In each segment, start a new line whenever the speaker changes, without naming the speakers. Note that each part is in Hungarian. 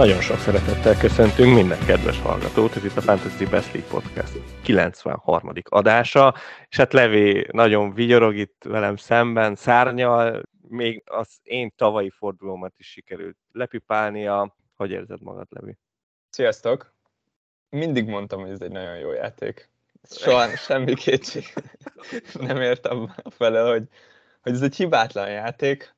Nagyon sok szeretettel köszöntünk minden kedves hallgatót, ez itt a Fantasy Best League Podcast 93. adása, és hát Levi nagyon vigyorog itt velem szemben, szárnyal, még az én tavalyi fordulómat is sikerült lepipálnia. Hogy érzed magad, Levi?
Sziasztok! Mindig mondtam, hogy ez egy nagyon jó játék. Soha semmi kétség nem értem felel, hogy, hogy ez egy hibátlan játék,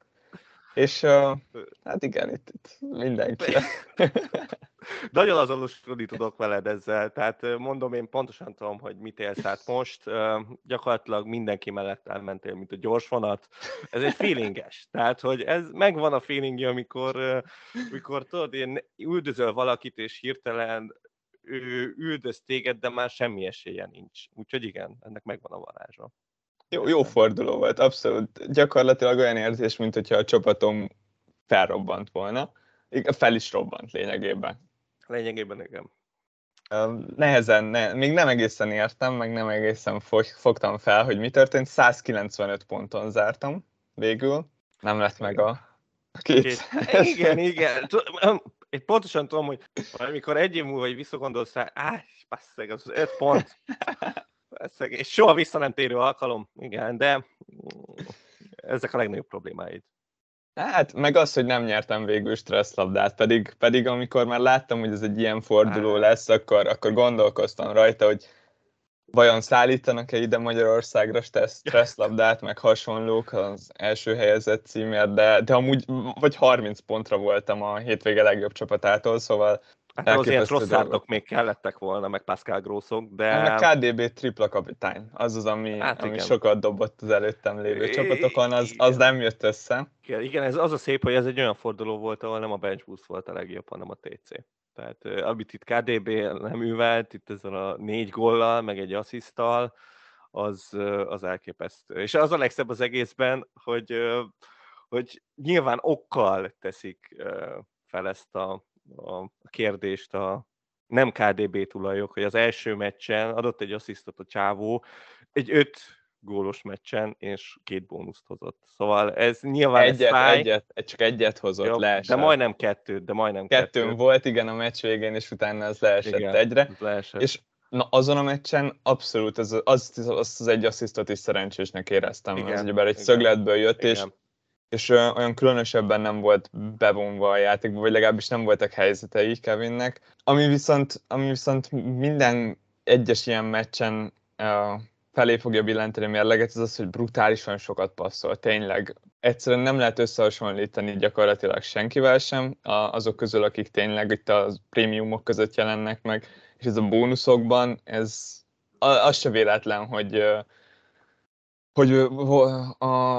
és uh, hát igen, itt, itt mindenki.
Nagyon azonosodni tudok veled ezzel, tehát mondom, én pontosan tudom, hogy mit élsz át most. Gyakorlatilag mindenki mellett elmentél, mint a gyors vonat. Ez egy feelinges, tehát hogy ez megvan a feelingje, amikor, amikor tudod, én üldözöl valakit, és hirtelen ő üldöz téged, de már semmi esélye nincs. Úgyhogy igen, ennek megvan a varázsa.
Jó, jó forduló volt, abszolút. Gyakorlatilag olyan érzés, mint hogyha a csapatom felrobbant volna. Fel is robbant lényegében.
Lényegében igen.
Nehezen, ne, még nem egészen értem, meg nem egészen fog, fogtam fel, hogy mi történt. 195 ponton zártam végül. Nem lett meg a, a két.
Igen, igen. Én pontosan tudom, hogy amikor egy év múlva visszagondolsz rá, áh, basszeg, az öt pont. És soha vissza nem térő alkalom, igen, de mm, ezek a legnagyobb problémáid.
Hát, meg az, hogy nem nyertem végül stresszlabdát, pedig, pedig amikor már láttam, hogy ez egy ilyen forduló lesz, akkor, akkor gondolkoztam rajta, hogy vajon szállítanak-e ide Magyarországra stresszlabdát, meg hasonlók az első helyezett címért, de, de amúgy vagy 30 pontra voltam a hétvége legjobb csapatától, szóval
Hát az ilyen rosszártok még kellettek volna, meg Pascal Grosszok, de...
Hát meg KDB tripla kapitány, az az, ami, hát ami sokat dobott az előttem lévő csapatokon, az, az nem jött össze.
Igen, ez az a szép, hogy ez egy olyan forduló volt, ahol nem a bench boost volt a legjobb, hanem a TC. Tehát amit itt KDB nem művelt, itt ezzel a négy gollal, meg egy asszisztal, az, az elképesztő. És az a legszebb az egészben, hogy, hogy nyilván okkal teszik fel ezt a a kérdést a nem KDB tulajok, hogy az első meccsen adott egy asszisztot a csávó, egy öt gólos meccsen, és két bónuszt hozott. Szóval ez nyilván
egyet, fáj. Egyet, csak egyet hozott, Jobb, leesett.
De majdnem kettőt, de majdnem
Kettőn kettőt. volt, igen, a meccs végén, és utána az leesett igen, egyre. Leesett. És na, azon a meccsen abszolút az, az, az, az egy asszisztot is szerencsésnek éreztem. Igen, az ugyebár egy igen, szögletből jött, igen. és és olyan különösebben nem volt bevonva a játékba, vagy legalábbis nem voltak helyzetei Kevinnek. Ami viszont, ami viszont minden egyes ilyen meccsen uh, felé fogja billenteni a mérleget, az az, hogy brutálisan sokat passzol, tényleg. Egyszerűen nem lehet összehasonlítani gyakorlatilag senkivel sem, azok közül, akik tényleg itt a prémiumok között jelennek meg, és ez a bónuszokban, ez az se véletlen, hogy hogy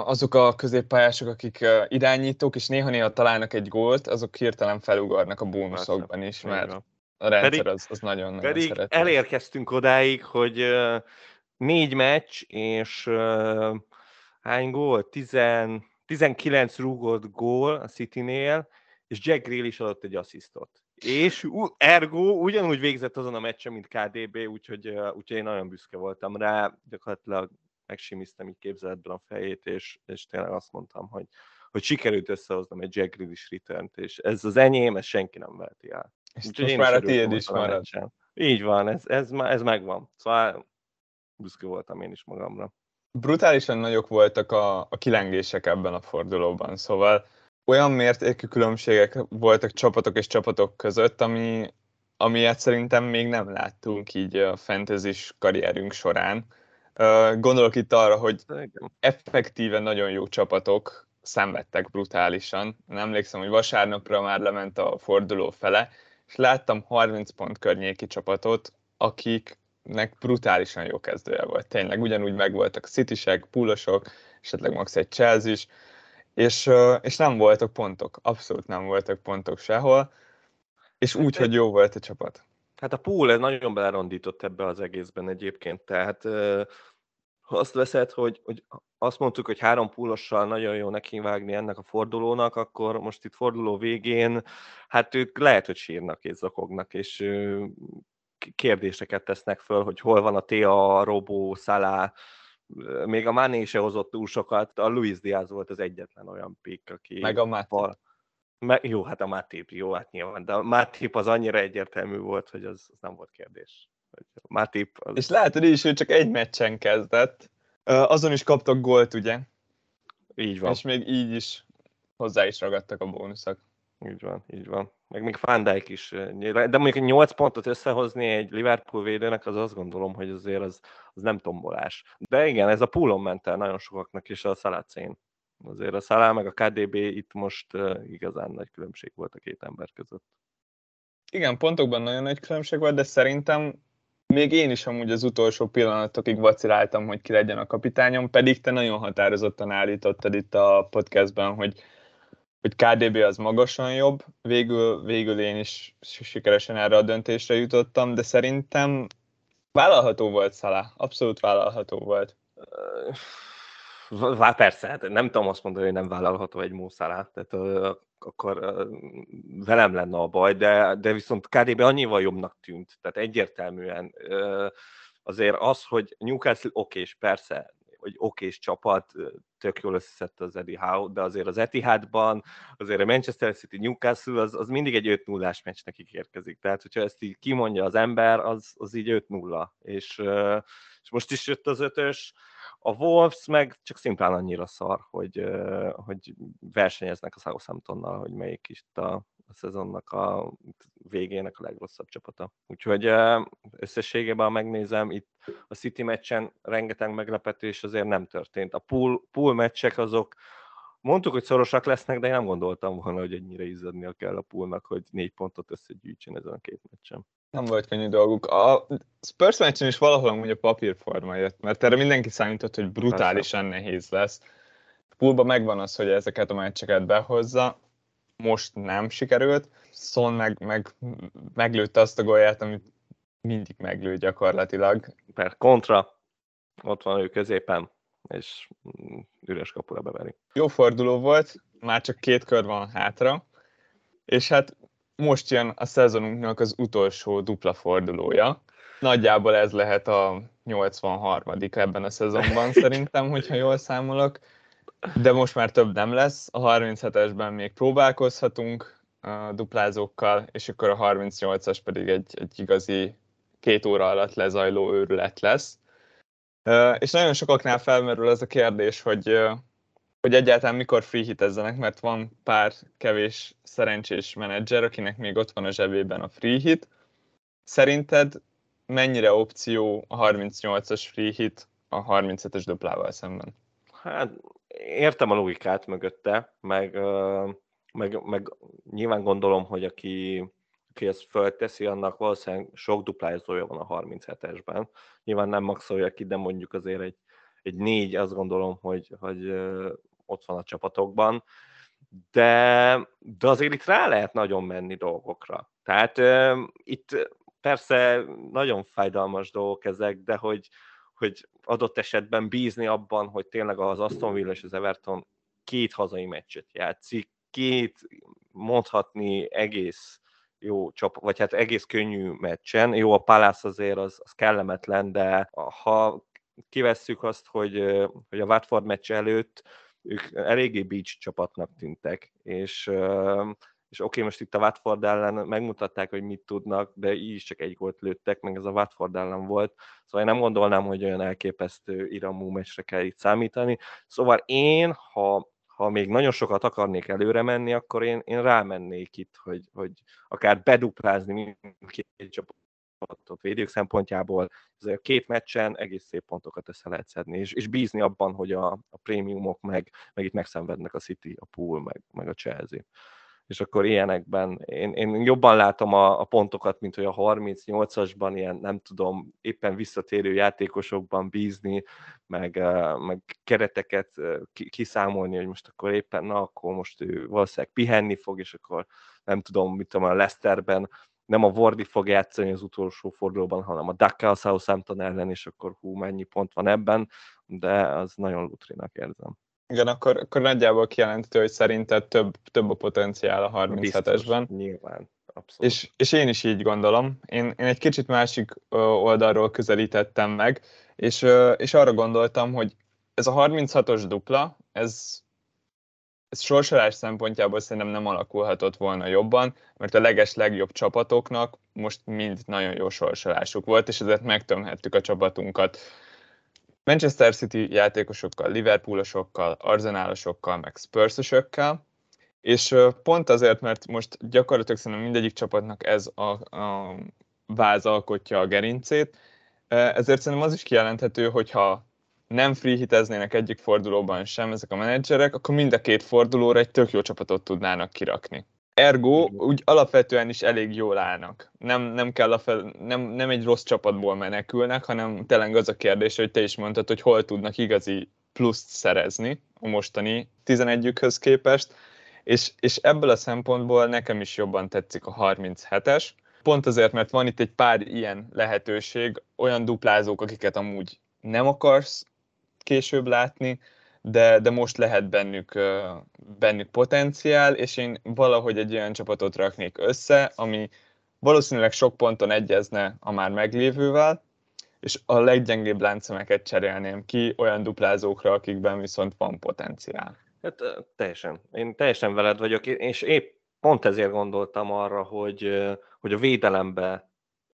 azok a középpályások, akik irányítók, és néha-néha találnak egy gólt, azok hirtelen felugarnak a bónuszokban is, mert a rendszer pedig, az, az nagyon,
pedig szereti. elérkeztünk odáig, hogy négy meccs, és hány gól? Tizen, 19 rúgott gól a City-nél, és Jack Greal is adott egy asszisztot. És ergo ugyanúgy végzett azon a meccsen, mint KDB, úgyhogy, úgyhogy én nagyon büszke voltam rá, gyakorlatilag megsimiztem így képzeletben a fejét, és, és tényleg azt mondtam, hogy, hogy sikerült összehoznom egy Jack Grealish return és ez az enyém, ez senki nem veheti el.
És Úgyhogy most már a tiéd is marad.
Így van, ez, ez, ez megvan. Szóval büszke voltam én is magamra.
Brutálisan nagyok voltak a, a kilengések ebben a fordulóban, szóval olyan mértékű különbségek voltak csapatok és csapatok között, ami, amilyet szerintem még nem láttunk így a fantasy karrierünk során. Gondolok itt arra, hogy effektíven nagyon jó csapatok szenvedtek brutálisan. Nem emlékszem, hogy vasárnapra már lement a forduló fele, és láttam 30 pont környéki csapatot, akiknek brutálisan jó kezdője volt. Tényleg ugyanúgy megvoltak a Citysek, Pulosok, esetleg max egy Chelsea is, és, és nem voltak pontok, abszolút nem voltak pontok sehol, és úgy, hogy jó volt a csapat.
Hát a pool ez nagyon belerondított ebbe az egészben egyébként, tehát azt veszed, hogy, hogy azt mondtuk, hogy három púlossal nagyon jó nekivágni ennek a fordulónak, akkor most itt forduló végén, hát ők lehet, hogy sírnak és zakognak, és kérdéseket tesznek föl, hogy hol van a Tea, Robó, Szalá, még a Mané se hozott túl sokat, a Luis Diaz volt az egyetlen olyan pick, aki...
Meg a Mati.
Me, jó, hát a Matip, jó, hát nyilván, de a Matip az annyira egyértelmű volt, hogy az, az nem volt kérdés. Matip... Az...
És látod is, hogy csak egy meccsen kezdett. Azon is kaptak gólt, ugye?
Így van.
És még így is hozzá is ragadtak a bónuszok.
Így van, így van. Meg még Van Dijk is. De mondjuk 8 pontot összehozni egy Liverpool védőnek, az azt gondolom, hogy azért az, az nem tombolás. De igen, ez a poolon ment el nagyon sokaknak, is a Szalacén. Azért a Szalá meg a KDB itt most igazán nagy különbség volt a két ember között.
Igen, pontokban nagyon nagy különbség volt, de szerintem még én is amúgy az utolsó pillanatokig vaciláltam, hogy ki legyen a kapitányom, pedig te nagyon határozottan állítottad itt a podcastben, hogy, hogy KDB az magasan jobb. Végül, végül én is sikeresen erre a döntésre jutottam, de szerintem vállalható volt Szalá, abszolút vállalható volt.
Vá, persze, hát nem tudom azt mondani, hogy nem vállalható egy Mószalát, tehát akkor velem lenne a baj, de, de viszont KDB annyival jobbnak tűnt, tehát egyértelműen azért az, hogy Newcastle okés, persze, hogy okés csapat, tök jól összeszedte az Eddie Howe, de azért az Etihadban, azért a Manchester City Newcastle az, az mindig egy 5 0 meccs nekik érkezik. Tehát, hogyha ezt így kimondja az ember, az, az így 5-0. És, és most is jött az ötös, a Wolves meg csak szimplán annyira szar, hogy, hogy versenyeznek a Southamptonnal, hogy melyik is a, a szezonnak a végének a legrosszabb csapata. Úgyhogy összességében, ha megnézem, itt a City meccsen rengeteg meglepetés azért nem történt. A pool, pool meccsek azok, mondtuk, hogy szorosak lesznek, de én nem gondoltam volna, hogy ennyire izzadnia kell a poolnak, hogy négy pontot összegyűjtsen ezen a két meccsen
nem volt könnyű dolguk. A Spurs meccsen is valahol amúgy a papírforma jött, mert erre mindenki számított, hogy brutálisan nehéz lesz. Poolban megvan az, hogy ezeket a meccseket behozza, most nem sikerült. Son meg, meg meglőtte azt a golyát, amit mindig meglő gyakorlatilag.
Per kontra, ott van ő középen, és üres kapura beveri.
Jó forduló volt, már csak két kör van hátra, és hát most jön a szezonunknak az utolsó dupla fordulója. Nagyjából ez lehet a 83 ebben a szezonban szerintem, hogyha jól számolok. De most már több nem lesz. A 37-esben még próbálkozhatunk a duplázókkal, és akkor a 38-as pedig egy, egy igazi két óra alatt lezajló őrület lesz. És nagyon sokaknál felmerül az a kérdés, hogy hogy egyáltalán mikor free hitezzenek, mert van pár kevés szerencsés menedzser, akinek még ott van a zsebében a free. Szerinted mennyire opció a 38-as free a 37-es duplával szemben?
Hát értem a logikát mögötte, meg, meg, meg nyilván gondolom, hogy aki, aki ezt fölteszi, annak valószínűleg sok duplázója van a 37-esben. Nyilván nem maxolja ki, de mondjuk azért egy, egy négy, azt gondolom, hogy, hogy ott van a csapatokban, de, de azért itt rá lehet nagyon menni dolgokra. Tehát uh, itt persze nagyon fájdalmas dolgok ezek, de hogy, hogy adott esetben bízni abban, hogy tényleg az Aston Villa és az Everton két hazai meccset játszik, két mondhatni egész jó csap, vagy hát egész könnyű meccsen. Jó, a Palace azért az, az kellemetlen, de ha kivesszük azt, hogy, hogy a Watford meccs előtt ők eléggé beach csapatnak tűntek, és, és oké, okay, most itt a Watford ellen megmutatták, hogy mit tudnak, de így is csak egy gólt lőttek, meg ez a Watford ellen volt, szóval én nem gondolnám, hogy olyan elképesztő iramú meccsre kell itt számítani. Szóval én, ha, ha még nagyon sokat akarnék előre menni, akkor én, én rámennék itt, hogy, hogy akár beduplázni mindkét csapat csapatot védők szempontjából. Ez a két meccsen egész szép pontokat össze lehet szedni, és, és bízni abban, hogy a, a prémiumok meg, meg itt megszenvednek a City, a Pool, meg, meg a Chelsea és akkor ilyenekben én, én jobban látom a, a pontokat, mint hogy a 38-asban ilyen, nem tudom, éppen visszatérő játékosokban bízni, meg, meg kereteket kiszámolni, hogy most akkor éppen, na, akkor most ő valószínűleg pihenni fog, és akkor nem tudom, mit tudom, a Leicesterben nem a Wardy fog játszani az utolsó fordulóban, hanem a Daka a Southampton ellen, és akkor hú, mennyi pont van ebben, de az nagyon lutrinak érzem.
Igen, akkor, akkor nagyjából kijelenthető, hogy szerinted több, több a potenciál a 37-esben.
Nyilván,
abszolút. És, és én is így gondolom. Én, én egy kicsit másik oldalról közelítettem meg, és, és arra gondoltam, hogy ez a 36-os dupla, ez, ez sorsolás szempontjából szerintem nem alakulhatott volna jobban, mert a leges legjobb csapatoknak most mind nagyon jó sorsolásuk volt, és ezért megtömhettük a csapatunkat. Manchester City játékosokkal, Liverpoolosokkal, Arzenálosokkal, meg Spursosokkal, és pont azért, mert most gyakorlatilag szerintem mindegyik csapatnak ez a, a váz alkotja a gerincét, ezért szerintem az is kijelenthető, hogyha nem free hiteznének egyik fordulóban sem ezek a menedzserek, akkor mind a két fordulóra egy tök jó csapatot tudnának kirakni. Ergo úgy alapvetően is elég jól állnak. Nem, nem, kell a fel, nem, nem egy rossz csapatból menekülnek, hanem tényleg az a kérdés, hogy te is mondtad, hogy hol tudnak igazi pluszt szerezni a mostani 11-ükhöz képest, és, és ebből a szempontból nekem is jobban tetszik a 37-es, pont azért, mert van itt egy pár ilyen lehetőség, olyan duplázók, akiket amúgy nem akarsz később látni, de, de most lehet bennük, bennük potenciál, és én valahogy egy olyan csapatot raknék össze, ami valószínűleg sok ponton egyezne a már meglévővel, és a leggyengébb láncemeket cserélném ki olyan duplázókra, akikben viszont van potenciál.
Hát teljesen. Én teljesen veled vagyok, és épp pont ezért gondoltam arra, hogy, hogy a védelembe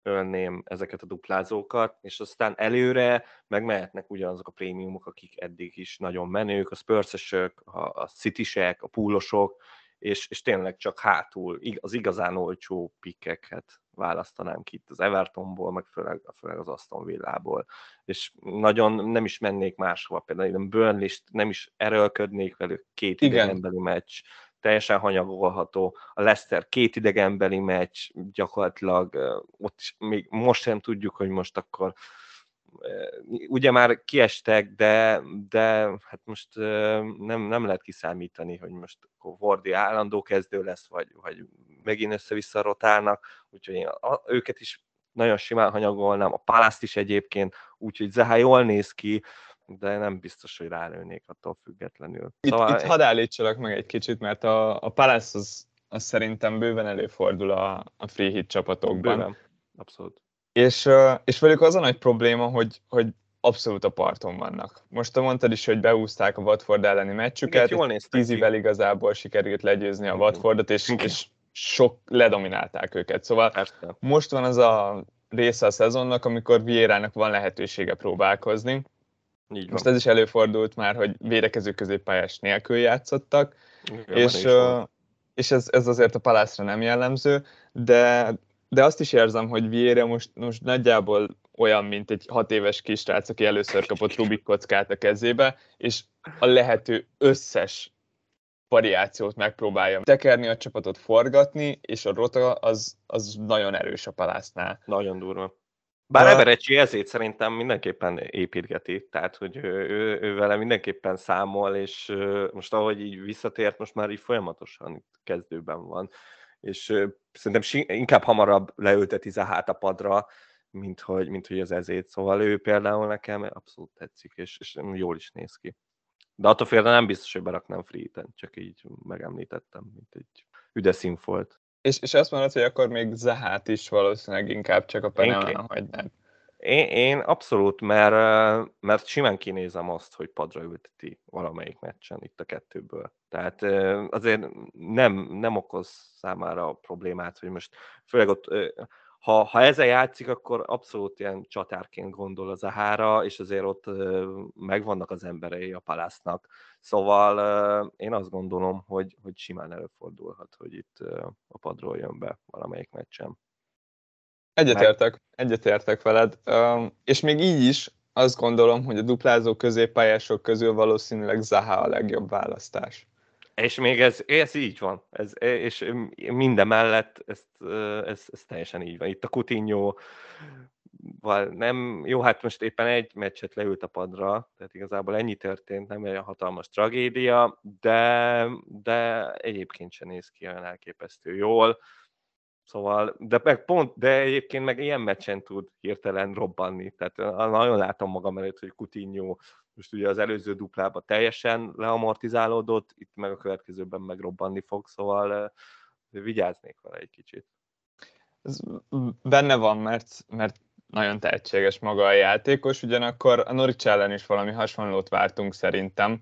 ölném ezeket a duplázókat, és aztán előre meg mehetnek ugyanazok a prémiumok, akik eddig is nagyon menők, a spurs a citysek, a púlosok, és, és tényleg csak hátul az igazán olcsó pikkeket választanám ki itt az Evertonból, meg főleg, főleg az Aston Villából. És nagyon nem is mennék máshova, például a burnley nem is erőlködnék velük, két idegenbeli meccs, teljesen hanyagolható. A Leicester két idegenbeli meccs, gyakorlatilag ott is még most sem tudjuk, hogy most akkor ugye már kiestek, de, de hát most nem, nem lehet kiszámítani, hogy most Vardy állandó kezdő lesz, vagy, vagy megint össze-vissza rotálnak, úgyhogy én a, őket is nagyon simán hanyagolnám, a Palászt is egyébként, úgyhogy Zaha jól néz ki, de nem biztos, hogy rálőnék attól függetlenül.
Itt, szóval... itt hadd állítsalak meg egy kicsit, mert a, a Palace az, az szerintem bőven előfordul a, a free hit csapatokban. Bőven,
abszolút.
És, és velük az a nagy probléma, hogy, hogy abszolút a parton vannak. Most te mondtad is, hogy beúzták a Watford elleni meccsüket, tízivel igazából sikerült legyőzni a Watfordot, és, és sok ledominálták őket. Szóval Persze. most van az a része a szezonnak, amikor Vierának van lehetősége próbálkozni, így Most ez is előfordult már, hogy védekező középpályás nélkül játszottak, Igen, és, és ez, ez azért a palászra nem jellemző, de, de azt is érzem, hogy Vieira most, most nagyjából olyan, mint egy hat éves kisrác, aki először kapott Rubik kockát a kezébe, és a lehető összes variációt megpróbálja tekerni, a csapatot forgatni, és a rota az, az nagyon erős a palásznál.
Nagyon durva. Bár Eberecsi ezért szerintem mindenképpen építgeti, tehát hogy ő, ő, ő vele mindenképpen számol, és most ahogy így visszatért, most már így folyamatosan kezdőben van, és szerintem inkább hamarabb leülteti Zahát a padra, mint hogy, mint hogy az ezét, szóval ő például nekem abszolút tetszik, és, és jól is néz ki. De attól félre nem biztos, hogy beraknám free csak így megemlítettem, mint egy üdes volt.
És, és azt mondod, hogy akkor még Zahát is valószínűleg inkább csak a Penelán hagynám.
Én, én abszolút, mert, mert simán kinézem azt, hogy padra ülteti valamelyik meccsen itt a kettőből. Tehát azért nem, nem okoz számára problémát, hogy most főleg ott ha, ha ezzel játszik, akkor abszolút ilyen csatárként gondol az Ahára, és azért ott megvannak az emberei a palásznak. Szóval én azt gondolom, hogy, hogy simán előfordulhat, hogy itt a padról jön be valamelyik meccsen.
Egyetértek, egyetértek veled, és még így is azt gondolom, hogy a duplázó középpályások közül valószínűleg Zaha a legjobb választás.
És még ez, ez így van, ez, és minden mellett ez, ez, ez teljesen így van. Itt a Coutinho nem, jó, hát most éppen egy meccset leült a padra, tehát igazából ennyi történt, nem egy hatalmas tragédia, de, de egyébként sem néz ki olyan elképesztő jól. Szóval, de meg pont, de egyébként meg ilyen meccsen tud hirtelen robbanni. Tehát nagyon látom magam előtt, hogy Coutinho most ugye az előző duplában teljesen leamortizálódott, itt meg a következőben megrobbanni fog, szóval vigyáznék vele egy kicsit.
Ez benne van, mert, mert nagyon tehetséges maga a játékos, ugyanakkor a Norwich ellen is valami hasonlót vártunk szerintem,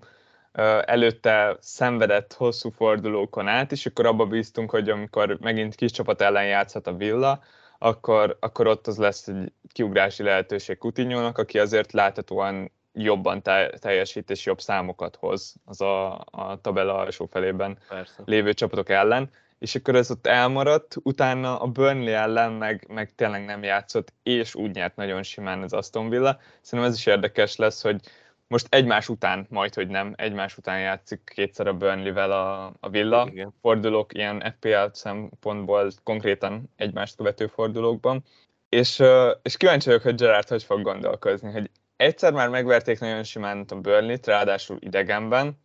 előtte szenvedett hosszú fordulókon át, és akkor abba bíztunk, hogy amikor megint kis csapat ellen játszhat a Villa, akkor, akkor ott az lesz egy kiugrási lehetőség Coutinho-nak, aki azért láthatóan jobban teljesít és jobb számokat hoz az a, a tabella alsó felében Persze. lévő csapatok ellen, és akkor ez ott elmaradt, utána a Burnley ellen meg, meg tényleg nem játszott, és úgy nyert nagyon simán az Aston Villa. Szerintem ez is érdekes lesz, hogy most egymás után, majd hogy nem, egymás után játszik kétszer a Burnley-vel a, a Villa. Igen. Fordulók ilyen FPL szempontból konkrétan egymást követő fordulókban. És, és kíváncsi vagyok, hogy Gerard hogy fog gondolkozni, hogy egyszer már megverték nagyon simán a Burnley-t, ráadásul idegenben,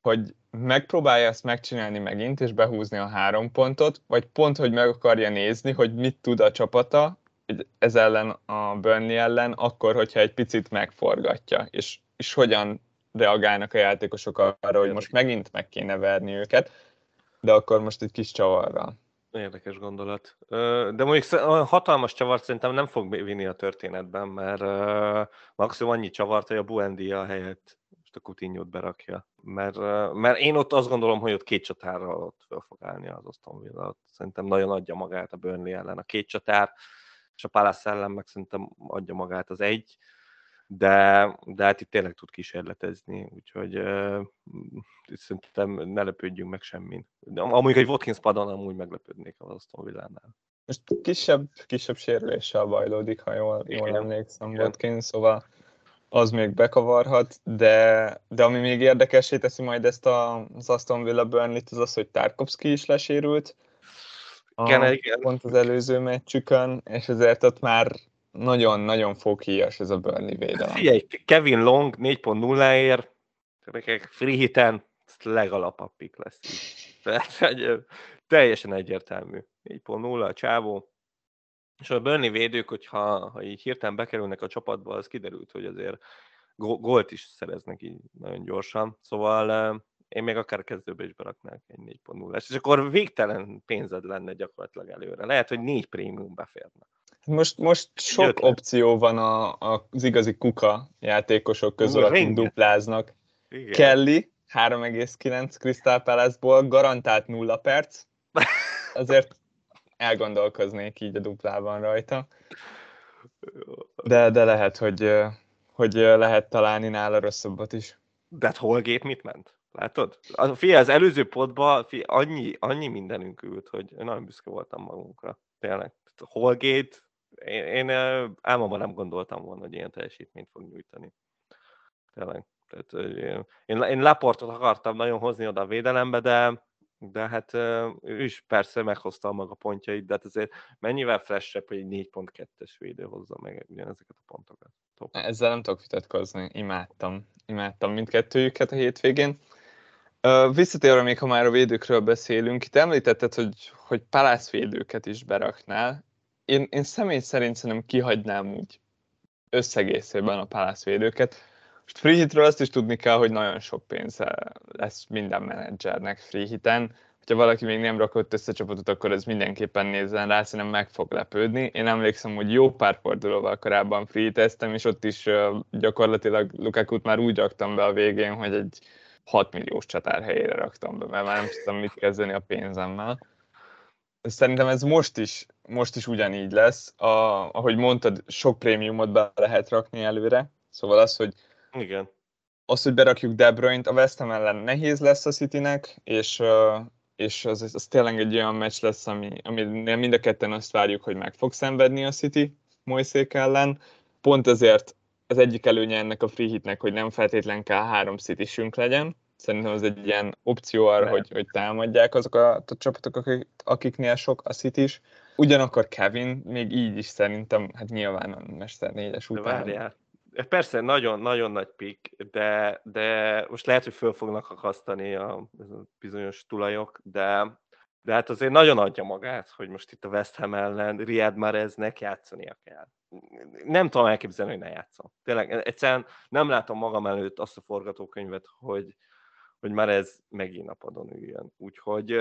hogy megpróbálja ezt megcsinálni megint, és behúzni a három pontot, vagy pont, hogy meg akarja nézni, hogy mit tud a csapata ez ellen a Burnley ellen, akkor, hogyha egy picit megforgatja, és, és hogyan reagálnak a játékosok arra, hogy most megint meg kéne verni őket, de akkor most egy kis csavarral.
Érdekes gondolat. De mondjuk hatalmas csavart szerintem nem fog vinni a történetben, mert maximum annyi csavart, hogy a Buendia helyett most a coutinho berakja. Mert, mert én ott azt gondolom, hogy ott két csatárral ott fel fog állni az Aston Villa. Ott szerintem nagyon adja magát a Burnley ellen a két csatár, és a Palace ellen meg szerintem adja magát az egy de, de hát itt tényleg tud kísérletezni, úgyhogy uh, szerintem ne lepődjünk meg semmin. De amúgy egy Watkins padon amúgy meglepődnék az Aston Villánál.
Most kisebb, kisebb sérüléssel bajlódik, ha jól, jól emlékszem, Igen. Watkins, szóval az még bekavarhat, de, de ami még érdekessé teszi majd ezt a, az Aston Villa burnley az az, hogy Tarkovsky is lesérült, igen, igen. pont az előző meccsükön, és ezért ott már nagyon-nagyon foghíjas ez a Burnley védelem.
Figyelj, Kevin Long 4.0-ért, free hiten, legalapabb pick lesz így. Tehát, teljesen egyértelmű. 4.0 a csávó. És a Burnley védők, hogyha ha így hirtelen bekerülnek a csapatba, az kiderült, hogy azért gólt is szereznek így nagyon gyorsan. Szóval én még akár kezdőbe is beraknák egy 4.0 és akkor végtelen pénzed lenne gyakorlatilag előre. Lehet, hogy négy prémium beférne.
Most, most sok Jötlen. opció van a, a, az igazi kuka játékosok közül, akik dupláznak. Igen. Kelly, 3,9 Crystal Palace-ból, garantált nulla perc. Azért elgondolkoznék így a duplában rajta. De, de lehet, hogy, hogy lehet találni nála rosszabbat is.
De hát Holgate mit ment? Látod? A, fia, az előző potban annyi, annyi mindenünk ült, hogy nagyon büszke voltam magunkra. Tényleg. Holgate, én, én álmomban nem gondoltam volna, hogy ilyen teljesítményt fog nyújtani. Tényleg. Tehát, én, én, én Laportot akartam nagyon hozni oda a védelembe, de, de hát ő is persze meghozta a maga pontjait, de hát azért mennyivel freshebb, hogy egy 4.2-es védő hozza meg ugyanezeket a pontokat.
Top. Ezzel nem tudok vitatkozni, imádtam. Imádtam mindkettőjüket a hétvégén. Visszatérve még, ha már a védőkről beszélünk, itt említetted, hogy, hogy védőket is beraknál. Én, én személy szerint szerintem kihagynám úgy összegészében a védőket. Most free hitről azt is tudni kell, hogy nagyon sok pénze lesz minden menedzsernek free hiten. Ha valaki még nem rakott össze csapatot, akkor ez mindenképpen nézzen rá, szerintem meg fog lepődni. Én emlékszem, hogy jó pár fordulóval korábban free és ott is gyakorlatilag Lukaku-t már úgy raktam be a végén, hogy egy 6 milliós csatár helyére raktam be, mert már nem tudtam mit kezdeni a pénzemmel. Szerintem ez most is, most is ugyanígy lesz. A, ahogy mondtad, sok prémiumot be lehet rakni előre. Szóval az, hogy
Igen.
Az, hogy berakjuk De Bruyne-t, a West Ham ellen nehéz lesz a Citynek, és, és az, az tényleg egy olyan meccs lesz, ami, ami mind a ketten azt várjuk, hogy meg fog szenvedni a City Moiszék ellen. Pont ezért az egyik előnye ennek a free hitnek, hogy nem feltétlen kell három city legyen. Szerintem az egy ilyen opció arra, hogy, hogy támadják azok a, a csapatok, akik, akiknél sok a city is. Ugyanakkor Kevin még így is szerintem, hát nyilván a Mester 4-es után. Várjál.
Persze, nagyon-nagyon nagy pik, de, de most lehet, hogy föl fognak akasztani a, a bizonyos tulajok, de, de hát azért nagyon adja magát, hogy most itt a West Ham ellen Riyad Mahreznek játszania kell nem tudom elképzelni, hogy ne játszom. Tényleg, egyszerűen nem látom magam előtt azt a forgatókönyvet, hogy, hogy már ez megint padon üljön. Úgyhogy,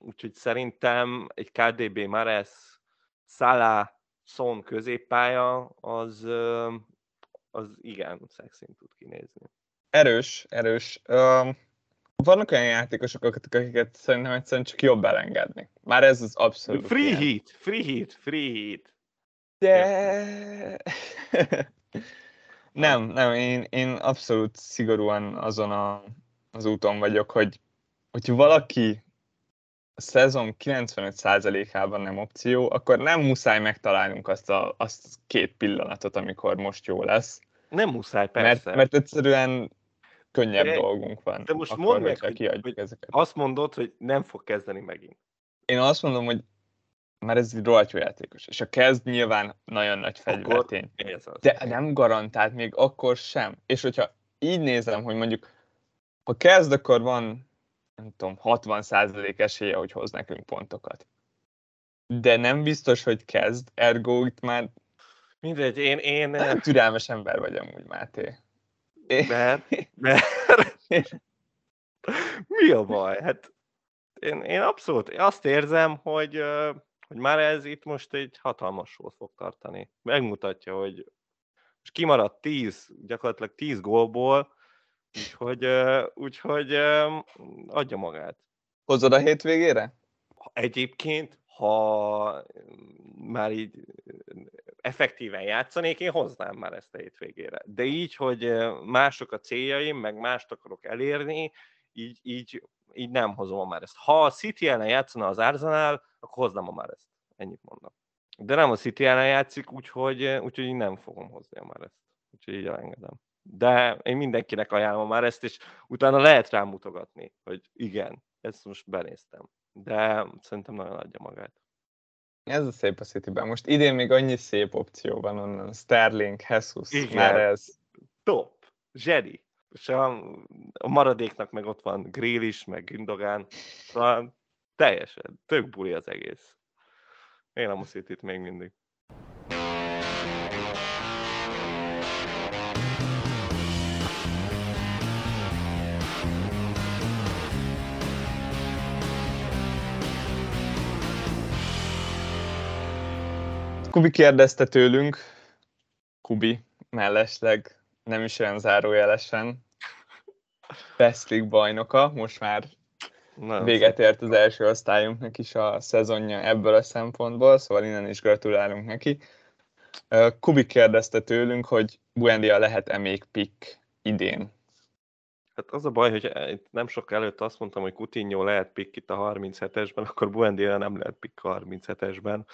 úgyhogy szerintem egy KDB Mares, Salah, Son középpálya, az, az igen, szexin tud kinézni.
erős, erős. Vannak olyan játékosok, akiket szerintem egyszerűen csak jobb elengedni. Már ez az abszolút
Free ilyen. hit, free hit, free hit.
De... nem, nem, én, én abszolút szigorúan azon a, az úton vagyok, hogy hogy valaki a szezon 95%-ában nem opció, akkor nem muszáj megtalálnunk azt a azt két pillanatot, amikor most jó lesz.
Nem muszáj, persze.
Mert, mert egyszerűen könnyebb de, dolgunk van.
De most mondd meg, hogy, hogy ezeket. azt mondod, hogy nem fog kezdeni megint.
Én azt mondom, hogy már ez egy rohadt játékos, és a kezd nyilván nagyon nagy fegyvertény. De nem garantált még akkor sem. És hogyha így nézem, hogy mondjuk ha kezd, akkor van nem tudom, 60% esélye, hogy hoz nekünk pontokat. De nem biztos, hogy kezd, ergo itt már
Mindegy, én... én...
Nem türelmes ember vagy amúgy, Máté.
Mert, mert... Mi a baj? Hát én, én abszolút azt érzem, hogy, hogy már ez itt most egy hatalmas sót fog tartani. Megmutatja, hogy most kimaradt 10, gyakorlatilag 10 gólból, úgyhogy, úgyhogy adja magát.
Hozod a hétvégére?
Egyébként, ha már így effektíven játszanék, én hoznám már ezt a hétvégére. De így, hogy mások a céljaim, meg mást akarok elérni, így, így, így nem hozom már ezt. Ha a City ellen játszana az Arsenal, akkor hoznám már ezt. Ennyit mondom. De nem a City ellen játszik, úgyhogy, úgyhogy nem fogom hozni már ezt. Úgyhogy így elengedem. De én mindenkinek ajánlom már ezt, és utána lehet rám mutogatni, hogy igen, ezt most benéztem. De szerintem nagyon adja magát.
Ez a szép a city -ben. Most idén még annyi szép opció van onnan. Sterling, Jesus, Igen. már ez.
Top. Zseri. És a, a maradéknak meg ott van Grill is, meg Gündogan. Szóval teljesen, tök buli az egész. Én a city még mindig.
Kubi kérdezte tőlünk, Kubi mellesleg nem is olyan zárójelesen, Best League bajnoka, most már Nagyon véget ért az első osztályunknak is a szezonja ebből a szempontból, szóval innen is gratulálunk neki. Kubi kérdezte tőlünk, hogy Buendia lehet-e még pick idén
Hát az a baj, hogy eh, nem sok előtt azt mondtam, hogy Coutinho lehet pick itt a 37-esben, akkor Buendia nem lehet pick a 37-esben.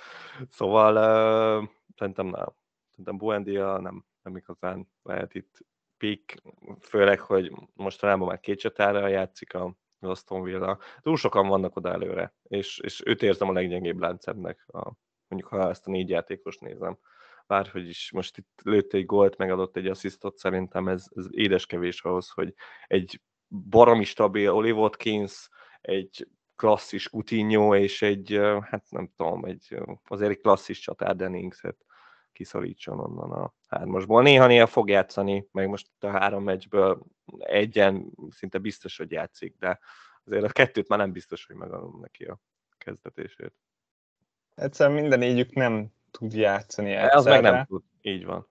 Szóval uh, szerintem nem. Szerintem Buendia nem, nem igazán lehet itt pick, főleg, hogy most mostanában már két csatára játszik a Aston Villa. Túl sokan vannak oda előre, és, és őt érzem a leggyengébb láncemnek, a, mondjuk ha ezt a négy játékos nézem bárhogy is most itt lőtt egy gólt, megadott egy asszisztot, szerintem ez, ez édeskevés ahhoz, hogy egy baromi stabil Oli Watkins, egy klasszis Coutinho és egy, hát nem tudom, egy azért egy klasszis csatár Denningset kiszorítson onnan a hármasból. Néha-néha fog játszani, meg most a három meccsből egyen szinte biztos, hogy játszik, de azért a kettőt már nem biztos, hogy megadom neki a kezdetését.
Egyszerűen minden négyük nem tud játszani
egyszerre. Az meg nem tud, így van.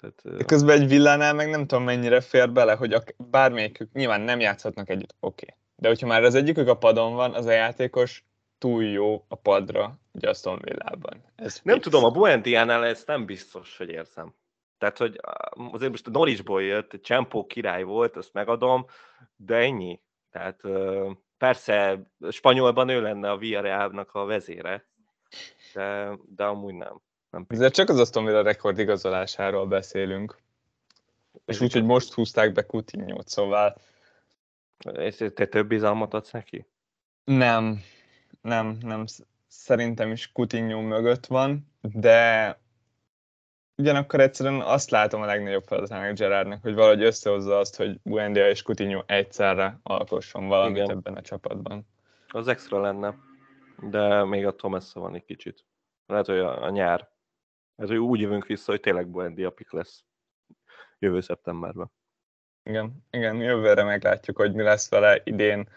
Tehát, De közben egy villánál meg nem tudom mennyire fér bele, hogy a, bármelyikük nyilván nem játszhatnak együtt, oké. Okay. De hogyha már az egyikük a padon van, az a játékos túl jó a padra Aston Villában.
Ez nem fix. tudom, a Buendiánál ez nem biztos, hogy érzem. Tehát, hogy azért most a Norrisból jött, Csempó király volt, azt megadom, de ennyi. Tehát persze spanyolban ő lenne a Villarreal-nak a vezére, de, de amúgy nem. nem
Ezért csak az Aston Villa rekord igazolásáról beszélünk. És úgy, hogy most húzták be coutinho szóval...
És te több bizalmat adsz neki?
Nem, nem, nem. Szerintem is Coutinho mögött van, de ugyanakkor egyszerűen azt látom a legnagyobb feladatának Gerardnak, hogy valahogy összehozza azt, hogy Buendia és Coutinho egyszerre alkosson valamit Igen. ebben a csapatban.
Az extra lenne de még attól messze van egy kicsit. Lehet, hogy a, a nyár. Ez, hogy úgy jövünk vissza, hogy tényleg Buendia pick lesz jövő szeptemberben.
Igen, igen, jövőre meglátjuk, hogy mi lesz vele idén.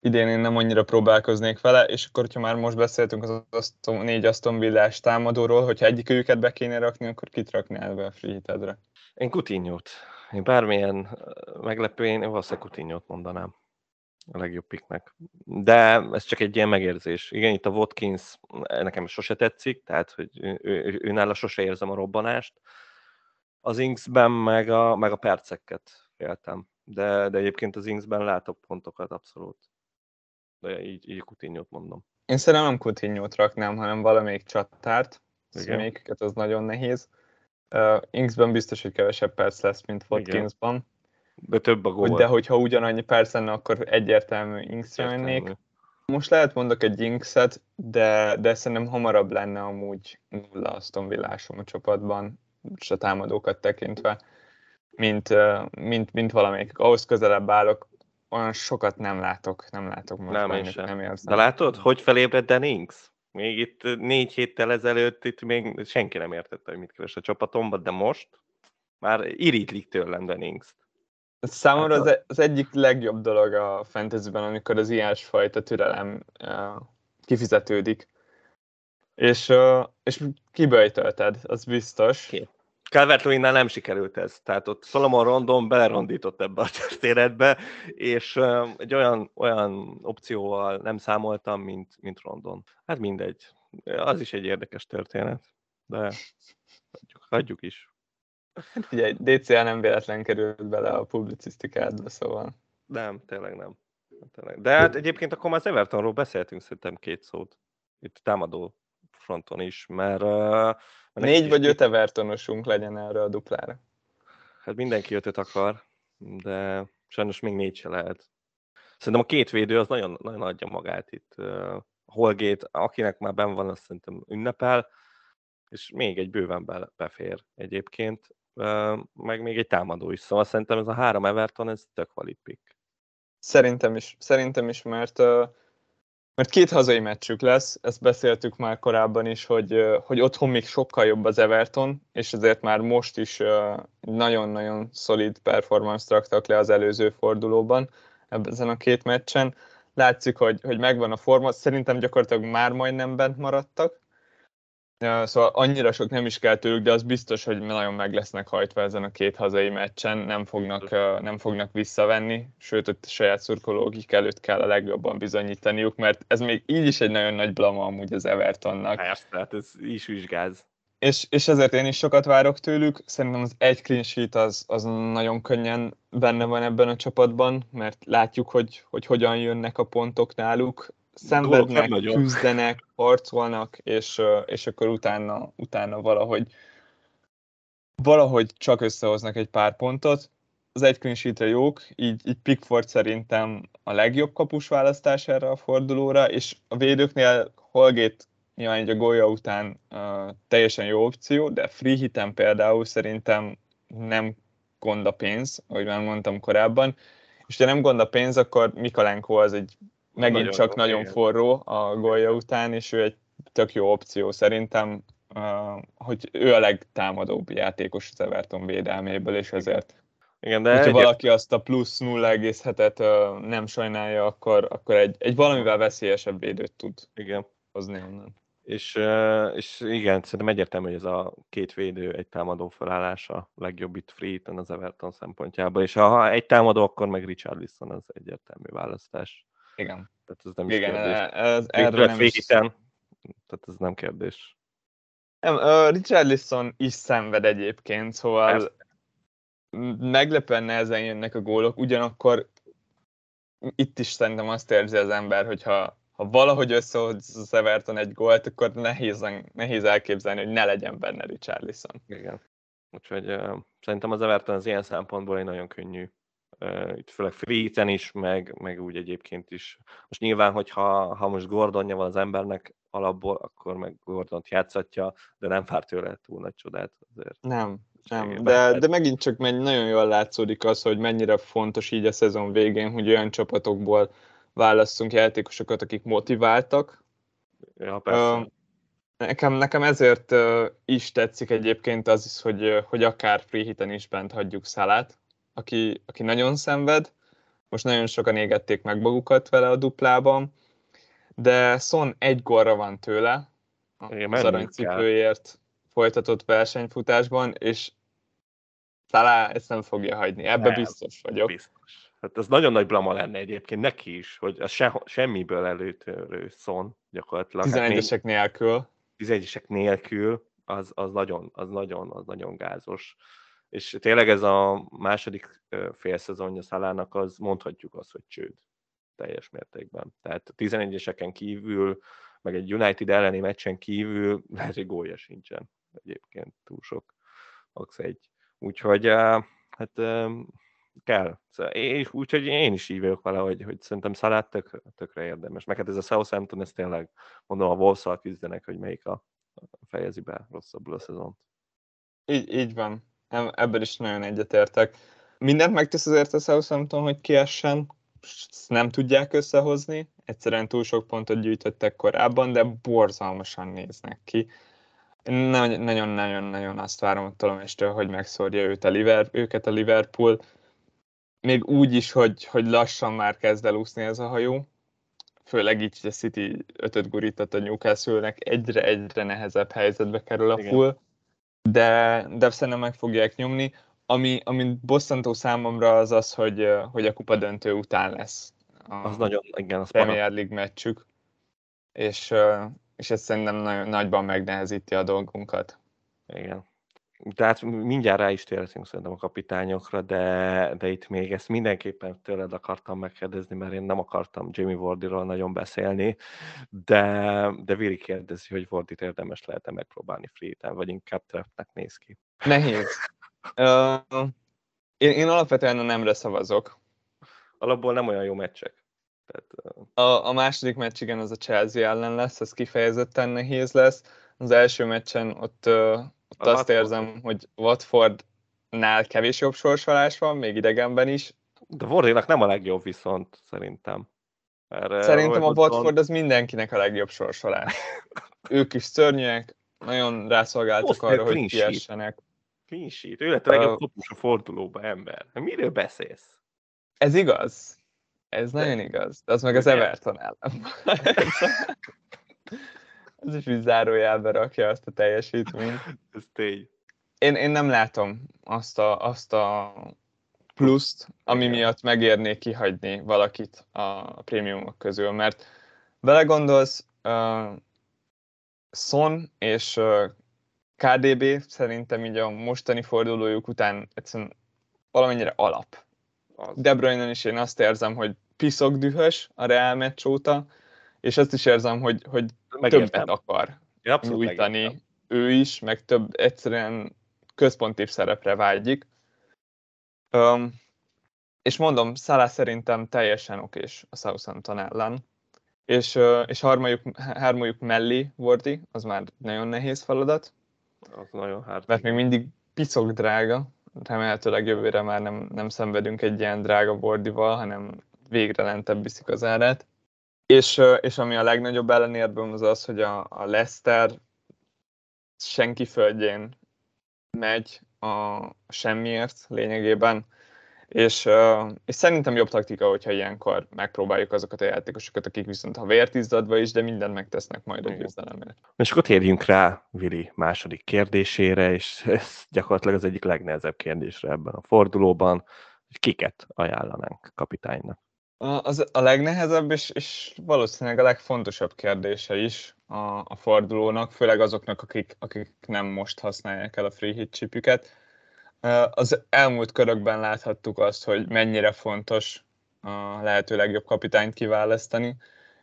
idén én nem annyira próbálkoznék vele, és akkor, hogyha már most beszéltünk az Aston, négy Aston Villás támadóról, hogyha egyik őket be kéne rakni, akkor kit raknál be a free hitedre?
Én Coutinho-t. Én bármilyen meglepő, én valószínűleg Coutinho-t mondanám a legjobb picknek. De ez csak egy ilyen megérzés. Igen, itt a Watkins nekem sose tetszik, tehát hogy ő, ő, ő nála sose érzem a robbanást. Az Inksben meg a, meg a perceket féltem. De, de egyébként az Inksben látok pontokat abszolút. De így, így coutinho mondom.
Én szerintem nem coutinho raknám, hanem valamelyik csatárt. Melyiket az nagyon nehéz. Uh, Inksben biztos, hogy kevesebb perc lesz, mint Watkinsban. Igen
de több a gól.
De hogyha ugyanannyi perc lenne, akkor egyértelmű Inksre mennék. Most lehet mondok egy Inkset, de, de szerintem hamarabb lenne amúgy nulla Aston Villásom a csapatban, és a támadókat tekintve, mint, mint, mint valamelyik. Ahhoz közelebb állok, olyan sokat nem látok, nem látok most.
Nem, én sem. nem érzem. De látod, hogy felébredt Dan Inks? Még itt négy héttel ezelőtt itt még senki nem értette, hogy mit keres a csapatomban, de most már irítlik tőlem Dan Inks-t.
Számomra hát az, e- az egyik legjobb dolog a fantasyben, amikor az ilyesfajta türelem uh, kifizetődik. És, uh, és kiböjtölted, az biztos. Ki?
calvert nem sikerült ez. Tehát ott Solomon Rondon belerondított ebbe a történetbe, és uh, egy olyan, olyan opcióval nem számoltam, mint, mint Rondon. Hát mindegy. Az is egy érdekes történet, de hagyjuk, hagyjuk is.
Ugye, DCA nem véletlen került bele a publicisztikádba, szóval.
Nem, tényleg nem. Tényleg. De hát egyébként akkor már az Evertonról beszéltünk szerintem két szót. Itt támadó fronton is, mert... Uh,
Négy vagy öt Evertonosunk legyen erre a duplára.
Hát mindenki ötöt akar, de sajnos még négy se lehet. Szerintem a két védő az nagyon, nagyon adja magát itt. Uh, Holgate, akinek már ben van, azt szerintem ünnepel, és még egy bőven befér egyébként meg még egy támadó is. Szóval szerintem ez a három Everton, ez tök valid pick.
Szerintem is, szerintem is, mert, mert két hazai meccsük lesz, ezt beszéltük már korábban is, hogy, hogy otthon még sokkal jobb az Everton, és ezért már most is nagyon-nagyon szolid performance raktak le az előző fordulóban ezen a két meccsen. Látszik, hogy, hogy megvan a forma, szerintem gyakorlatilag már majdnem bent maradtak, Ja, szóval annyira sok nem is kell tőlük, de az biztos, hogy nagyon meg lesznek hajtva ezen a két hazai meccsen, nem fognak, nem fognak visszavenni, sőt, a saját szurkológik előtt kell a legjobban bizonyítaniuk, mert ez még így is egy nagyon nagy blama amúgy az Evertonnak.
Persze, tehát ez is vizsgáz.
És, és ezért én is sokat várok tőlük, szerintem az egy clean sheet az, az nagyon könnyen benne van ebben a csapatban, mert látjuk, hogy, hogy hogyan jönnek a pontok náluk, szenvednek, küzdenek, harcolnak, és, és akkor utána, utána valahogy valahogy csak összehoznak egy pár pontot. Az egy clean jók, így, így Pickford szerintem a legjobb kapus választás erre a fordulóra, és a védőknél Holgate nyilván egy a gólya után uh, teljesen jó opció, de free hitem például szerintem nem gond a pénz, ahogy már mondtam korábban, és ha nem gond a pénz, akkor Mikalenko az egy megint nagyon csak nagyon igen. forró a gólja után, és ő egy tök jó opció szerintem, hogy ő a legtámadóbb játékos az Everton védelméből, és ezért igen, de hogyha valaki azt a plusz 0,7-et nem sajnálja, akkor, akkor egy, egy valamivel veszélyesebb védőt tud igen. hozni onnan.
És, és igen, szerintem egyértelmű, hogy ez a két védő egy támadó felállása legjobb itt free az Everton szempontjából, és ha egy támadó, akkor meg Richarlison az egyértelmű választás.
Igen.
Tehát ez nem is Igen, kérdés.
Ez, erről nem is...
tehát ez nem kérdés.
Nem, uh, Richarlison is szenved egyébként, szóval Persze. meglepően nehezen jönnek a gólok, ugyanakkor itt is szerintem azt érzi az ember, hogyha ha valahogy összehoz az Everton egy gólt, akkor nehéz, nehéz elképzelni, hogy ne legyen benne Richarlison.
Igen. Úgyhogy uh, szerintem az Everton az ilyen szempontból egy nagyon könnyű itt főleg free is, meg, meg úgy egyébként is. Most nyilván, hogyha ha most Gordonja van az embernek alapból, akkor meg Gordont játszatja, de nem fár tőle túl nagy csodát azért.
Nem, nem, de, de megint csak megy, nagyon jól látszódik az, hogy mennyire fontos így a szezon végén, hogy olyan csapatokból választunk játékosokat, akik motiváltak.
Ja, persze. Uh,
nekem, nekem ezért uh, is tetszik egyébként az is, hogy, hogy akár free hiten is bent hagyjuk Szalát, aki, aki nagyon szenved, most nagyon sokan égették meg magukat vele a duplában, de Son egy gorra van tőle az aranycipőért folytatott versenyfutásban, és talán ezt nem fogja hagyni. Ebbe nem, biztos vagyok. Biztos.
Hát ez nagyon nagy blama lenne egyébként neki is, hogy az se, semmiből előtörő szon gyakorlatilag.
11-esek hát nélkül.
11-esek nélkül, az, az, nagyon, az, nagyon, az nagyon gázos. És tényleg ez a második félszezonja Szalának, az mondhatjuk azt, hogy csőd teljes mértékben. Tehát a 11-eseken kívül, meg egy United elleni meccsen kívül lehet, hogy gólya sincsen egyébként túl sok, max egy. Úgyhogy hát kell. Szóval úgyhogy én is így vagyok vele, hogy, hogy szerintem Szalát tök, tökre érdemes. Meg hát ez a Southampton, ez tényleg, mondom, a wolves küzdenek, hogy melyik a, fejezi be rosszabbul a szezont.
Így, így van. Ebből is nagyon egyetértek. Mindent megtesz azért a Southampton, hogy kiessen, ezt nem tudják összehozni, egyszerűen túl sok pontot gyűjtöttek korábban, de borzalmasan néznek ki. Nagyon-nagyon-nagyon azt várom a Tolomestől, hogy megszórja őt a Liverpool, őket a Liverpool. Még úgy is, hogy, hogy lassan már kezd el úszni ez a hajó. Főleg így, hogy a City ötöt gurított a Newcastle-nek, egyre-egyre nehezebb helyzetbe kerül a full. De, de szerintem meg fogják nyomni. Ami, ami bosszantó számomra az az, hogy, hogy a kupa döntő után lesz.
A az nagyon, igen, az
Premier League meccsük. És, és ez szerintem nagyon, nagyban megnehezíti a dolgunkat.
Igen. Tehát mindjárt rá is térhetünk szerintem a kapitányokra, de, de itt még ezt mindenképpen tőled akartam megkérdezni, mert én nem akartam Jamie Wardiról nagyon beszélni, de, de Viri kérdezi, hogy Wardit érdemes lehet-e megpróbálni free vagy inkább trapnek néz ki.
Nehéz. uh, én, én alapvetően a nemre szavazok.
Alapból nem olyan jó meccsek.
Tehát, a, a második meccs igen, az a Chelsea ellen lesz, az kifejezetten nehéz lesz. Az első meccsen ott, ott azt Watford. érzem, hogy Watfordnál kevés jobb sorsolás van, még idegenben is.
De Wardinak nem a legjobb viszont, szerintem.
Erre szerintem a Watford az mindenkinek a legjobb sorsolás. ők is szörnyűek, nagyon rászolgáltak arra, hogy kiessenek.
Clean sheet. Ő lett a legjobb kapus a fordulóba, ember. Miről beszélsz?
Ez igaz. Ez nagyon igaz. De az meg az Everton ellen. Ez is úgy zárójelbe rakja azt a teljesítményt.
Ez tény.
Én, én nem látom azt a, azt a pluszt, ami miatt megérné kihagyni valakit a prémiumok közül, mert belegondolsz, uh, Son és uh, KDB szerintem így a mostani fordulójuk után egyszerűen valamennyire alap az. De Bruyne is én azt érzem, hogy piszok dühös a Real meccs óta, és azt is érzem, hogy, hogy többet akar nyújtani ő is, meg több egyszerűen központi szerepre vágyik. Um, és mondom, Szalá szerintem teljesen okés a Southampton ellen. És, és harmajuk, hármajuk mellé Vordi, az már nagyon nehéz feladat.
Az nagyon hát.
Mert még mindig piszok drága, remélhetőleg jövőre már nem, nem szenvedünk egy ilyen drága bordival, hanem végre lentebb viszik az árát. És, és ami a legnagyobb ellenérből az az, hogy a, a Leicester senki földjén megy a semmiért lényegében, és, és szerintem jobb taktika, hogyha ilyenkor megpróbáljuk azokat a játékosokat, akik viszont ha vért izzadva is, de mindent megtesznek majd a győzelemért.
És akkor térjünk rá Vili második kérdésére, és ez gyakorlatilag az egyik legnehezebb kérdésre ebben a fordulóban, hogy kiket ajánlanánk kapitánynak.
Az a legnehezebb és, és valószínűleg a legfontosabb kérdése is a, a fordulónak, főleg azoknak, akik, akik nem most használják el a free hit chipüket az elmúlt körökben láthattuk azt, hogy mennyire fontos a lehető legjobb kapitányt kiválasztani,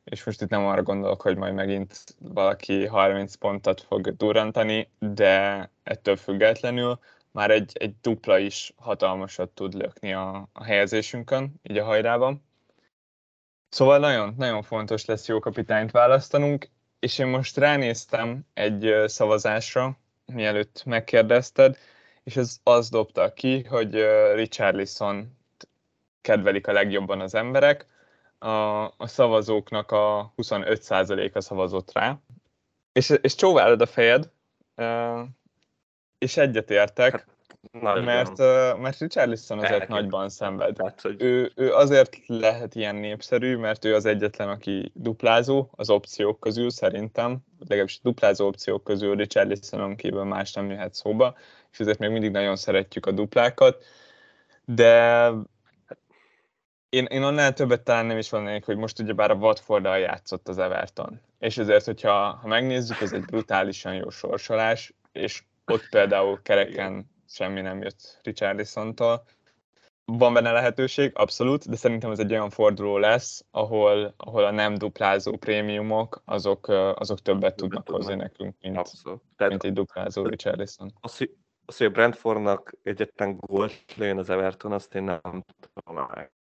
és most itt nem arra gondolok, hogy majd megint valaki 30 pontot fog durantani, de ettől függetlenül már egy, egy dupla is hatalmasat tud lökni a, a helyezésünkön, így a hajrában. Szóval nagyon, nagyon fontos lesz jó kapitányt választanunk, és én most ránéztem egy szavazásra, mielőtt megkérdezted, és ez az dobta ki, hogy Richarlison kedvelik a legjobban az emberek, a, a szavazóknak a 25%-a szavazott rá, és, és csóválod a fejed, és egyetértek. Hát, Nagyon. Mert, mert Richarlison azért Elkép. nagyban szenved. Hát, hogy... ő, ő azért lehet ilyen népszerű, mert ő az egyetlen, aki duplázó az opciók közül szerintem, legalábbis duplázó opciók közül Richarlisonon kívül más nem jöhet szóba, és ezért még mindig nagyon szeretjük a duplákat, de én, én annál többet talán nem is vannék, hogy most ugyebár a watford játszott az Everton. És ezért, hogyha ha megnézzük, ez egy brutálisan jó sorsolás, és ott például kereken semmi nem jött Richarlisontól. Van benne lehetőség, abszolút, de szerintem ez egy olyan forduló lesz, ahol, ahol a nem duplázó prémiumok, azok, azok többet tudnak hozni nekünk, mint, abszolút. mint egy duplázó Richarlison.
Az, az, hogy a Brentfordnak egyetlen gólt lőjön az Everton, azt én nem tudom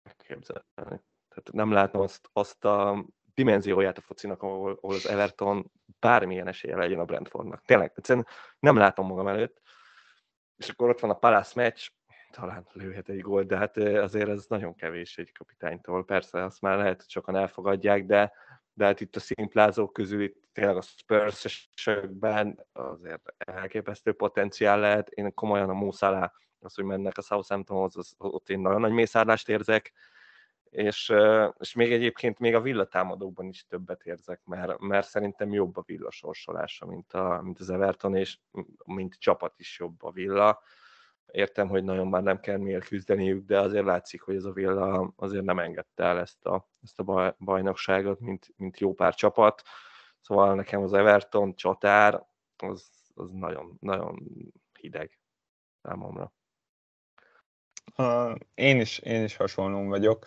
elképzelni. Tehát nem látom azt, azt a dimenzióját a focinak, ahol, ahol az Everton bármilyen esélye legyen a Brentfordnak. Tényleg, egyszerűen nem látom magam előtt. És akkor ott van a Palace meccs, talán lőhet egy gólt, de hát azért ez nagyon kevés egy kapitánytól. Persze, azt már lehet, hogy sokan elfogadják, de, de hát itt a szimplázók közül itt tényleg a spurs azért elképesztő potenciál lehet. Én komolyan a Muszalá, az, hogy mennek a Southamptonhoz, az, ott én nagyon nagy mészárlást érzek, és, és még egyébként még a villatámadókban is többet érzek, mert, mert szerintem jobb a villa sorsolása, mint, a, mint az Everton, és mint csapat is jobb a villa. Értem, hogy nagyon már nem kell miért küzdeniük, de azért látszik, hogy ez a villa azért nem engedte el ezt a, ezt a bajnokságot, mint, mint jó pár csapat. Szóval nekem az Everton csatár, az, az nagyon, nagyon hideg számomra.
Uh, én is, én is hasonlón vagyok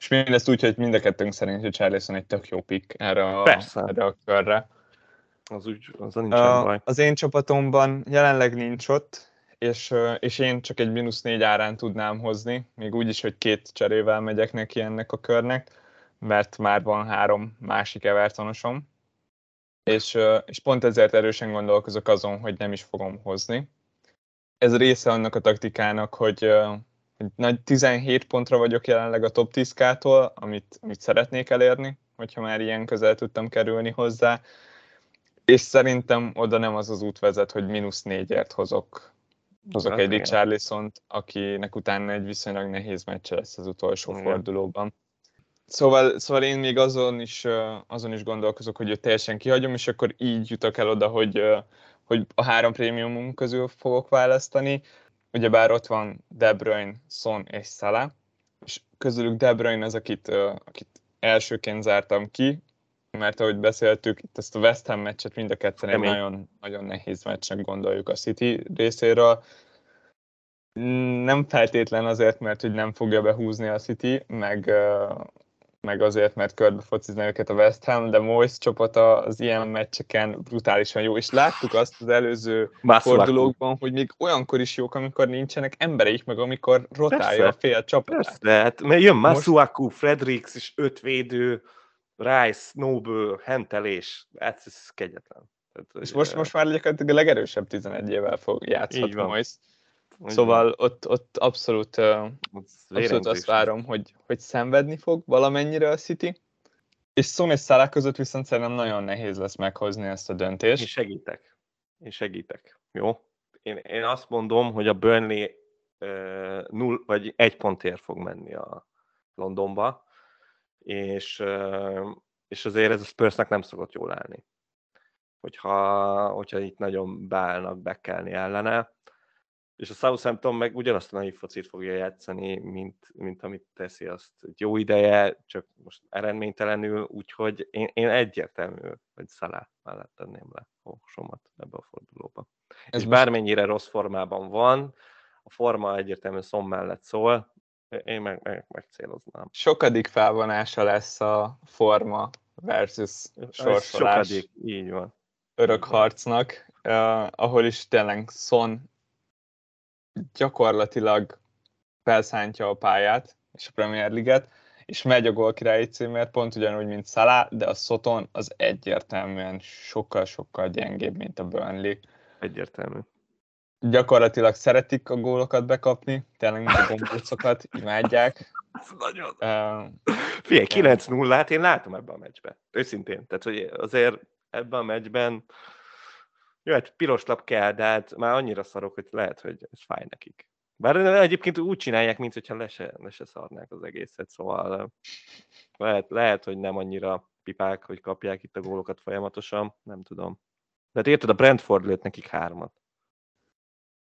és mindezt úgy, hogy mind a kettőnk szerint, hogy Charlison egy tök jó pick erre a, Persze. erre a körre.
Az úgy, az nincs uh, baj.
Az én csapatomban jelenleg nincs ott, és, és én csak egy mínusz négy árán tudnám hozni, még úgy is, hogy két cserével megyek neki ennek a körnek, mert már van három másik Evertonosom, és, és pont ezért erősen gondolkozok azon, hogy nem is fogom hozni. Ez része annak a taktikának, hogy, nagy 17 pontra vagyok jelenleg a top 10-kától, amit, amit szeretnék elérni, hogyha már ilyen közel tudtam kerülni hozzá, és szerintem oda nem az az út vezet, hogy mínusz négyért hozok, hozok hát, egy richarlison akinek utána egy viszonylag nehéz meccse lesz az utolsó igen. fordulóban. Szóval, szóval én még azon is, azon is gondolkozok, hogy őt teljesen kihagyom, és akkor így jutok el oda, hogy, hogy a három prémiumunk közül fogok választani ugyebár ott van De Bruyne, Son és Salah, és közülük De Bruyne az, akit, akit elsőként zártam ki, mert ahogy beszéltük, itt ezt a West Ham meccset mind a ketten egy nagyon, nagyon nehéz meccsnek gondoljuk a City részéről. Nem feltétlen azért, mert hogy nem fogja behúzni a City, meg, meg azért, mert körbe focizni őket a West Ham, de Moyes csapata az ilyen meccseken brutálisan jó, és láttuk azt az előző fordulókban, hogy még olyankor is jók, amikor nincsenek embereik, meg amikor rotálja Persze. a fél csapat.
Persze, hát mert jön Masuaku, Most... Fredericks és öt védő, Rice, Noble, Hentelés, hát ez kegyetlen.
Tehát, és most, most már gyakorlatilag a legerősebb 11 évvel fog játszhat Moyes. Szóval ott, ott abszolút, abszolút azt várom, hogy, hogy szenvedni fog valamennyire a City, és Son és Salah között viszont szerintem nagyon nehéz lesz meghozni ezt a döntést.
Én segítek. Én segítek. Jó? Én, én azt mondom, hogy a Burnley uh, null, vagy egy pontért fog menni a Londonba, és, uh, és azért ez a Spursnek nem szokott jól állni. Hogyha, hogyha itt nagyon beállnak bekelni ellene, és a Southampton meg ugyanazt a naív focit fogja játszani, mint, mint amit teszi azt jó ideje, csak most eredménytelenül, úgyhogy én, én egyértelmű, hogy Szalá mellett tenném le a somat ebbe a fordulóba. Ez és bármennyire rossz formában van, a forma egyértelműen szom mellett szól, én meg, meg, megcéloznám.
Sokadik felvonása lesz a forma versus sorsolás. Sokadik,
így van.
Örök harcnak, uh, ahol is tényleg Son gyakorlatilag felszántja a pályát és a Premier Liget, és megy a gólkirályi címért, pont ugyanúgy, mint Salah, de a Soton az egyértelműen sokkal-sokkal gyengébb, mint a Burnley.
Egyértelmű.
Gyakorlatilag szeretik a gólokat bekapni, tényleg mint a gombócokat, imádják.
Ez nagyon... Uh, Figyelj, 9 0 hát én látom ebben a meccsben. Őszintén. Tehát, hogy azért ebben a meccsben Jó, hát piros lap kell, de hát már annyira szarok, hogy lehet, hogy ez fáj nekik. Bár egyébként úgy csinálják, mint hogyha le se, le se szarnák az egészet, szóval lehet, lehet, hogy nem annyira pipák, hogy kapják itt a gólokat folyamatosan, nem tudom. De hát érted, a Brentford lőtt nekik hármat.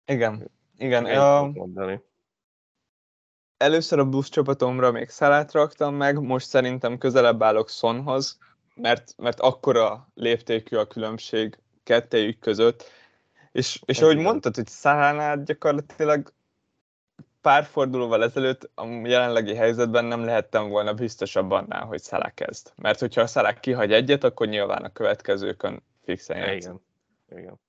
Igen, igen. A... Mondani. Először a busz csapatomra még Szalát raktam meg, most szerintem közelebb állok Sonhoz, mert, mert akkora léptékű a különbség kettejük között. És, és ahogy mondtad, hogy Szalánál gyakorlatilag pár fordulóval ezelőtt a jelenlegi helyzetben nem lehettem volna biztosabb annál, hogy Szalá kezd. Mert hogyha a Szalá kihagy egyet, akkor nyilván a következőkön fixen játszik. Igen. Igen.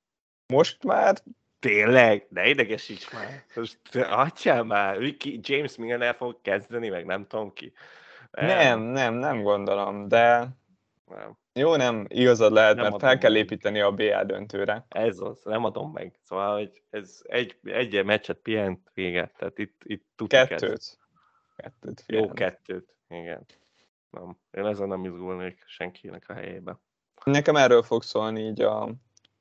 Most már
Tényleg? Ne idegesíts már. Most adjál már. Ricky, James Milner fog kezdeni, meg nem tudom ki.
Nem, nem, nem, nem gondolom, de nem. Jó, nem, igazad lehet, nem mert fel kell meg. építeni a BL döntőre.
Ez az, nem adom meg. Szóval, hogy ez egy, egy meccset pihent véget, tehát itt, itt
tudjuk Kettőt. Ezt.
Kettőt Jó, kettőt, igen. Nem. Én ezen nem izgulnék senkinek a helyébe.
Nekem erről fog szólni így a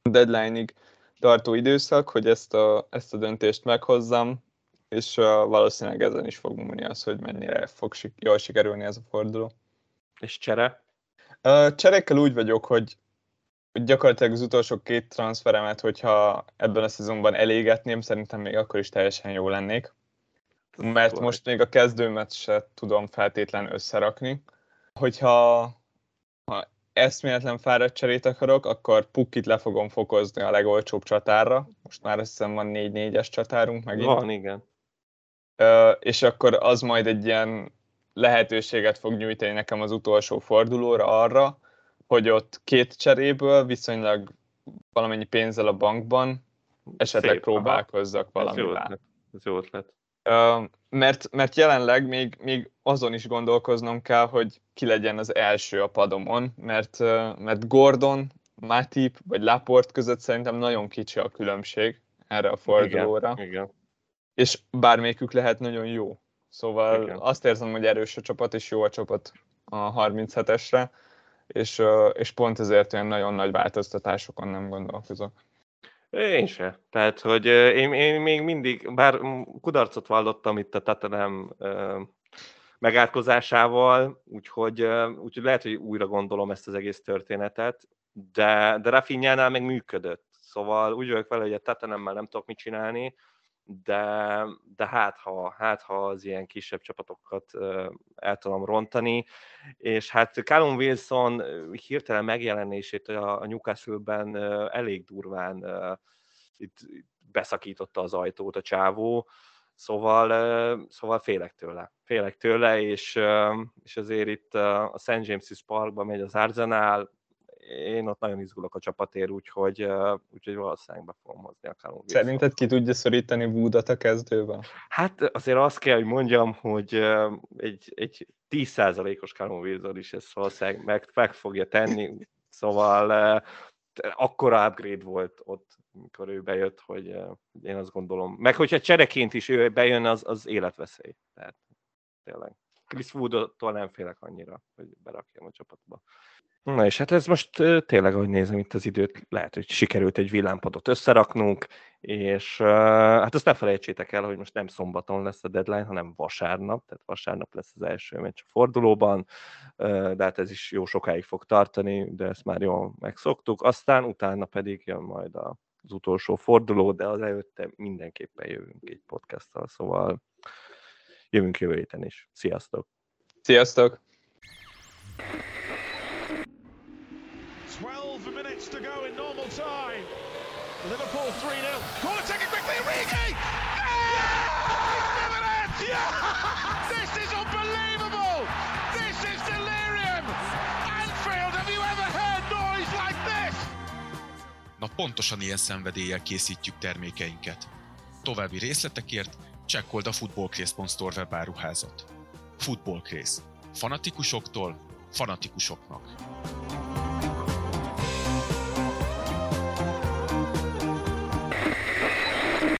deadline-ig tartó időszak, hogy ezt a, ezt a döntést meghozzam, és uh, valószínűleg ezen is fog múlni az, hogy mennyire fog sik- jól sikerülni ez a forduló.
És csere?
Uh, cserekkel úgy vagyok, hogy gyakorlatilag az utolsó két transferemet, hogyha ebben a szezonban elégetném, szerintem még akkor is teljesen jó lennék. Mert most még a kezdőmet se tudom feltétlen összerakni. Hogyha ha eszméletlen fáradt cserét akarok, akkor Pukkit le fogom fokozni a legolcsóbb csatárra. Most már azt hiszem van 4-4-es csatárunk megint.
Van, igen.
Ö, és akkor az majd egy ilyen lehetőséget fog nyújtani nekem az utolsó fordulóra arra, hogy ott két cseréből viszonylag valamennyi pénzzel a bankban esetleg Szép, próbálkozzak valamivel. Ez
Ez jó ötlet
mert, mert jelenleg még, még azon is gondolkoznom kell, hogy ki legyen az első a padomon, mert, mert Gordon, Matip vagy Laport között szerintem nagyon kicsi a különbség erre a fordulóra.
Igen, igen.
És bármelyikük lehet nagyon jó. Szóval igen. azt érzem, hogy erős a csapat, és jó a csapat a 37-esre, és, és pont ezért olyan nagyon nagy változtatásokon nem gondolkozok.
Én se. Tehát, hogy én, én még mindig, bár kudarcot vallottam itt a Tatanem megátkozásával, úgyhogy, úgyhogy lehet, hogy újra gondolom ezt az egész történetet, de, de Rafinhánál meg működött. Szóval úgy vagyok vele, hogy a Tatanemmel nem tudok mit csinálni, de, de hát, ha, hát ha az ilyen kisebb csapatokat el tudom rontani, és hát Callum Wilson hirtelen megjelenését a, Newcastle-ben elég durván itt beszakította az ajtót a csávó, szóval, szóval félek tőle. Félek tőle, és, és azért itt a St. James's Parkban megy az Arsenal, én ott nagyon izgulok a csapatért, úgyhogy, úgyhogy valószínűleg be fogom hozni a Callum
Szerinted ki tudja szorítani Woodot a kezdőben?
Hát azért azt kell, hogy mondjam, hogy egy, egy 10%-os Callum Wilson is ezt valószínűleg meg, meg fogja tenni, szóval akkora upgrade volt ott, amikor ő bejött, hogy én azt gondolom. Meg hogyha csereként is ő bejön, az, az életveszély. Tehát tényleg. Chris Woodtól nem félek annyira, hogy berakjam a csapatba. Na és hát ez most tényleg, ahogy nézem itt az időt, lehet, hogy sikerült egy villámpadot összeraknunk, és hát azt ne felejtsétek el, hogy most nem szombaton lesz a deadline, hanem vasárnap, tehát vasárnap lesz az első meccs a fordulóban, de hát ez is jó sokáig fog tartani, de ezt már jól megszoktuk, aztán utána pedig jön majd az utolsó forduló, de az előtte mindenképpen jövünk egy podcasttal, szóval jövünk jövő héten is. Sziasztok!
Sziasztok! To go in normal time. Liverpool 3 0. Corner taken quickly, Origi! Yeah! yeah! This is unbelievable! This is delirium! Anfield, have you ever heard noise like this? Na pontosan ilyen szenvedéllyel készítjük termékeinket. További részletekért csekkold a footballcraze.store webáruházat. Footballcraze. Fanatikusoktól fanatikusoknak.